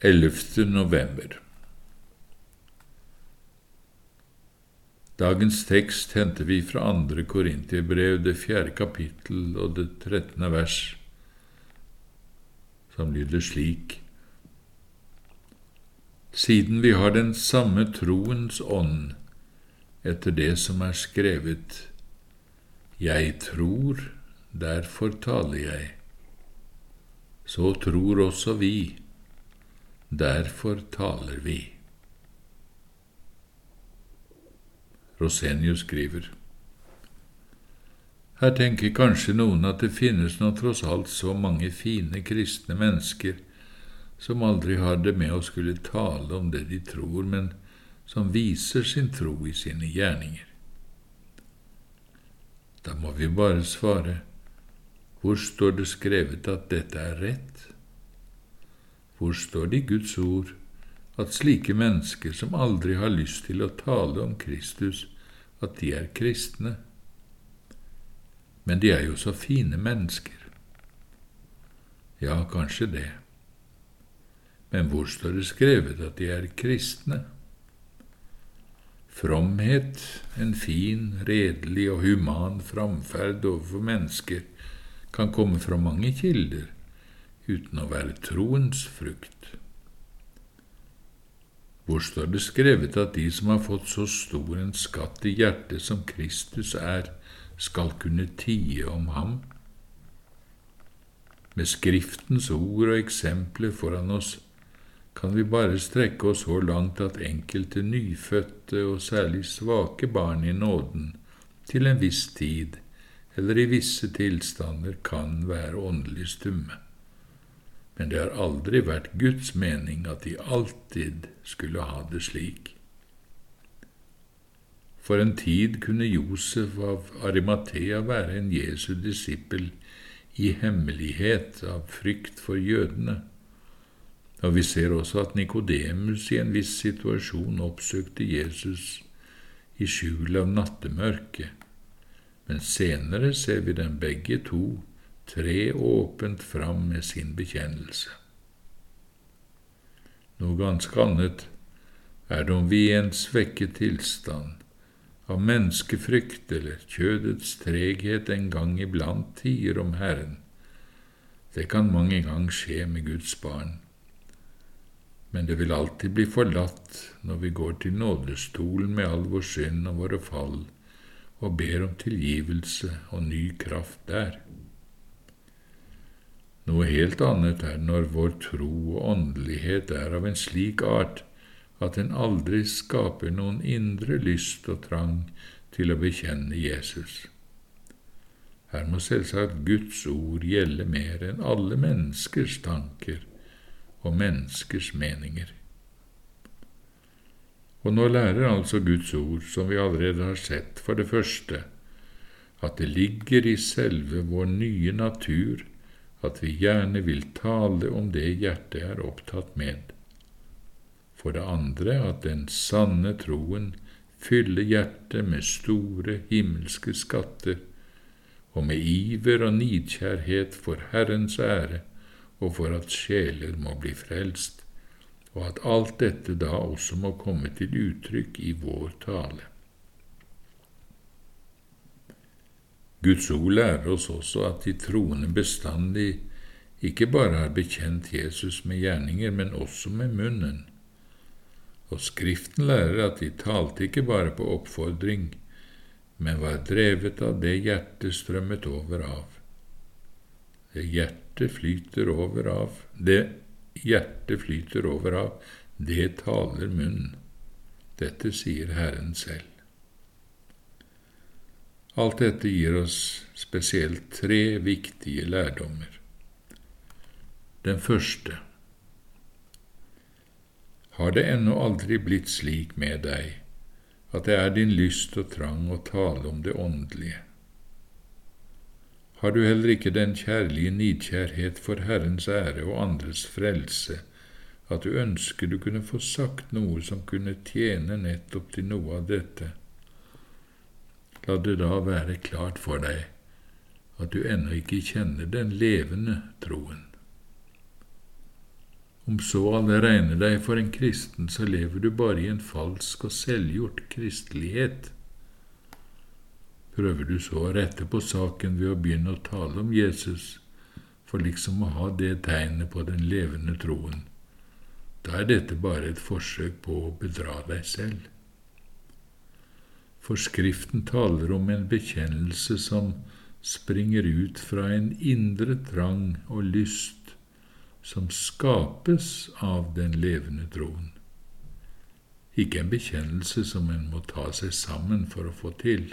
11. november. Dagens tekst henter vi fra andre Korintiebrev, det fjerde kapittel og det trettende vers, som lyder slik. Siden vi har den samme troens ånd etter det som er skrevet, Jeg tror, derfor taler jeg, så tror også vi Derfor taler vi. Rosenius skriver Her tenker kanskje noen at det finnes nå tross alt så mange fine kristne mennesker som aldri har det med å skulle tale om det de tror, men som viser sin tro i sine gjerninger. Da må vi bare svare, hvor står det skrevet at dette er rett? Hvor står det i Guds ord at slike mennesker som aldri har lyst til å tale om Kristus, at de er kristne? Men de er jo så fine mennesker. Ja, kanskje det. Men hvor står det skrevet at de er kristne? Fromhet, en fin, redelig og human framferd overfor mennesker, kan komme fra mange kilder, uten å være troens frukt. Hvor står det skrevet at de som har fått så stor en skatt i hjertet som Kristus er, skal kunne tie om ham? Med Skriftens ord og eksempler foran oss kan vi bare strekke oss så langt at enkelte nyfødte og særlig svake barn i nåden til en viss tid eller i visse tilstander kan være åndelig stumme men det har aldri vært Guds mening at de alltid skulle ha det slik. For en tid kunne Josef av Arimathea være en Jesu disippel i hemmelighet av frykt for jødene, og vi ser også at Nikodemus i en viss situasjon oppsøkte Jesus i skjul av nattemørket, men senere ser vi dem begge to tre åpent fram med sin bekjennelse. Noe ganske annet er det om vi i en svekket tilstand, av menneskefrykt eller kjødets treghet en gang iblant tier om Herren. Det kan mange gang skje med Guds barn, men det vil alltid bli forlatt når vi går til nådestolen med all vår synd og våre fall og ber om tilgivelse og ny kraft der. Noe helt annet er når vår tro og åndelighet er av en slik art at den aldri skaper noen indre lyst og trang til å bekjenne Jesus. Her må selvsagt Guds ord gjelde mer enn alle menneskers tanker og menneskers meninger. Og nå lærer altså Guds ord, som vi allerede har sett, for det første, at det ligger i selve vår nye natur at vi gjerne vil tale om det hjertet er opptatt med. For det andre at den sanne troen fyller hjertet med store himmelske skatter, og med iver og nidkjærhet for Herrens ære og for at sjeler må bli frelst, og at alt dette da også må komme til uttrykk i vår tale. Guds ord lærer oss også at de troende bestandig ikke bare har bekjent Jesus med gjerninger, men også med munnen. Og Skriften lærer at de talte ikke bare på oppfordring, men var drevet av det hjertet strømmet over av. Det hjertet flyter over av, det hjertet flyter over av, det taler munnen. Dette sier Herren selv. Alt dette gir oss spesielt tre viktige lærdommer. Den første Har det ennå aldri blitt slik med deg at det er din lyst og trang å tale om det åndelige? Har du heller ikke den kjærlige nidkjærhet for Herrens ære og andres frelse at du ønsker du kunne få sagt noe som kunne tjene nettopp til noe av dette? La det da være klart for deg at du ennå ikke kjenner den levende troen. Om så alle regner deg for en kristen, så lever du bare i en falsk og selvgjort kristelighet. Prøver du så å rette på saken ved å begynne å tale om Jesus, for liksom å ha det tegnet på den levende troen, da er dette bare et forsøk på å bedra deg selv. For Skriften taler om en bekjennelse som springer ut fra en indre trang og lyst som skapes av den levende troen. Ikke en bekjennelse som en må ta seg sammen for å få til.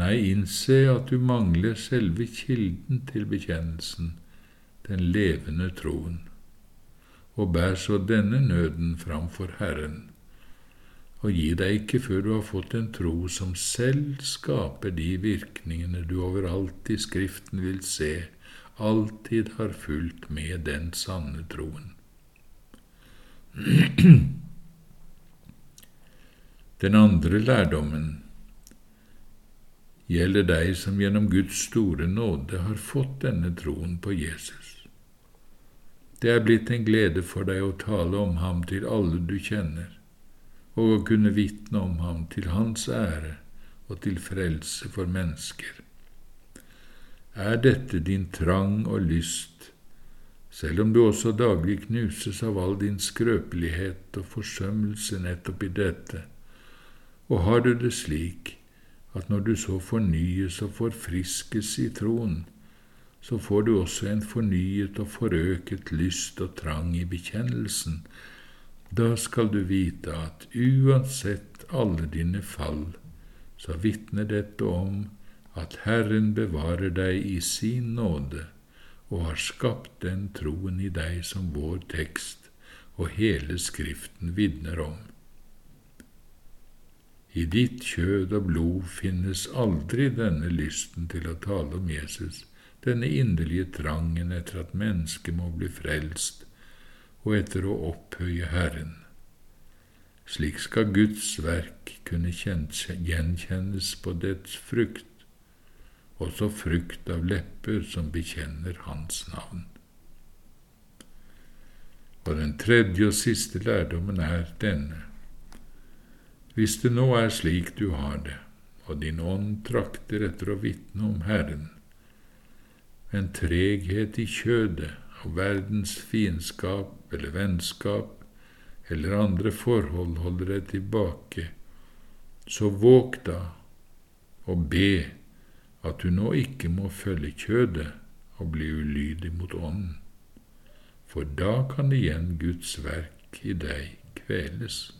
Nei, innse at du mangler selve kilden til bekjennelsen, den levende troen, og bær så denne nøden framfor Herren og gi deg ikke før du har fått en tro som selv skaper de virkningene du overalt i Skriften vil se, alltid har fulgt med den sanne troen. Den andre lærdommen gjelder deg som gjennom Guds store nåde har fått denne troen på Jesus. Det er blitt en glede for deg å tale om ham til alle du kjenner og å kunne vitne om ham til hans ære og til frelse for mennesker. Er dette din trang og lyst, selv om du også daglig knuses av all din skrøpelighet og forsømmelse nettopp i dette, og har du det slik at når du så fornyes og forfriskes i troen, så får du også en fornyet og forøket lyst og trang i bekjennelsen, da skal du vite at uansett alle dine fall, så vitner dette om at Herren bevarer deg i sin nåde og har skapt den troen i deg som vår tekst og hele Skriften vitner om. I ditt kjød og blod finnes aldri denne lysten til å tale om Jesus, denne inderlige trangen etter at mennesket må bli frelst og etter å opphøye Herren. Slik skal Guds verk kunne gjenkjennes på dets frukt, også frukt av lepper som bekjenner Hans navn. Og den tredje og siste lærdommen er denne. Hvis det nå er slik du har det, og din ånd trakter etter å vitne om Herren, en treghet i kjødet og verdens fiendskap eller vennskap eller andre forhold holder deg tilbake, så våg da og be at du nå ikke må følge kjødet og bli ulydig mot ånden, for da kan igjen Guds verk i deg kveles.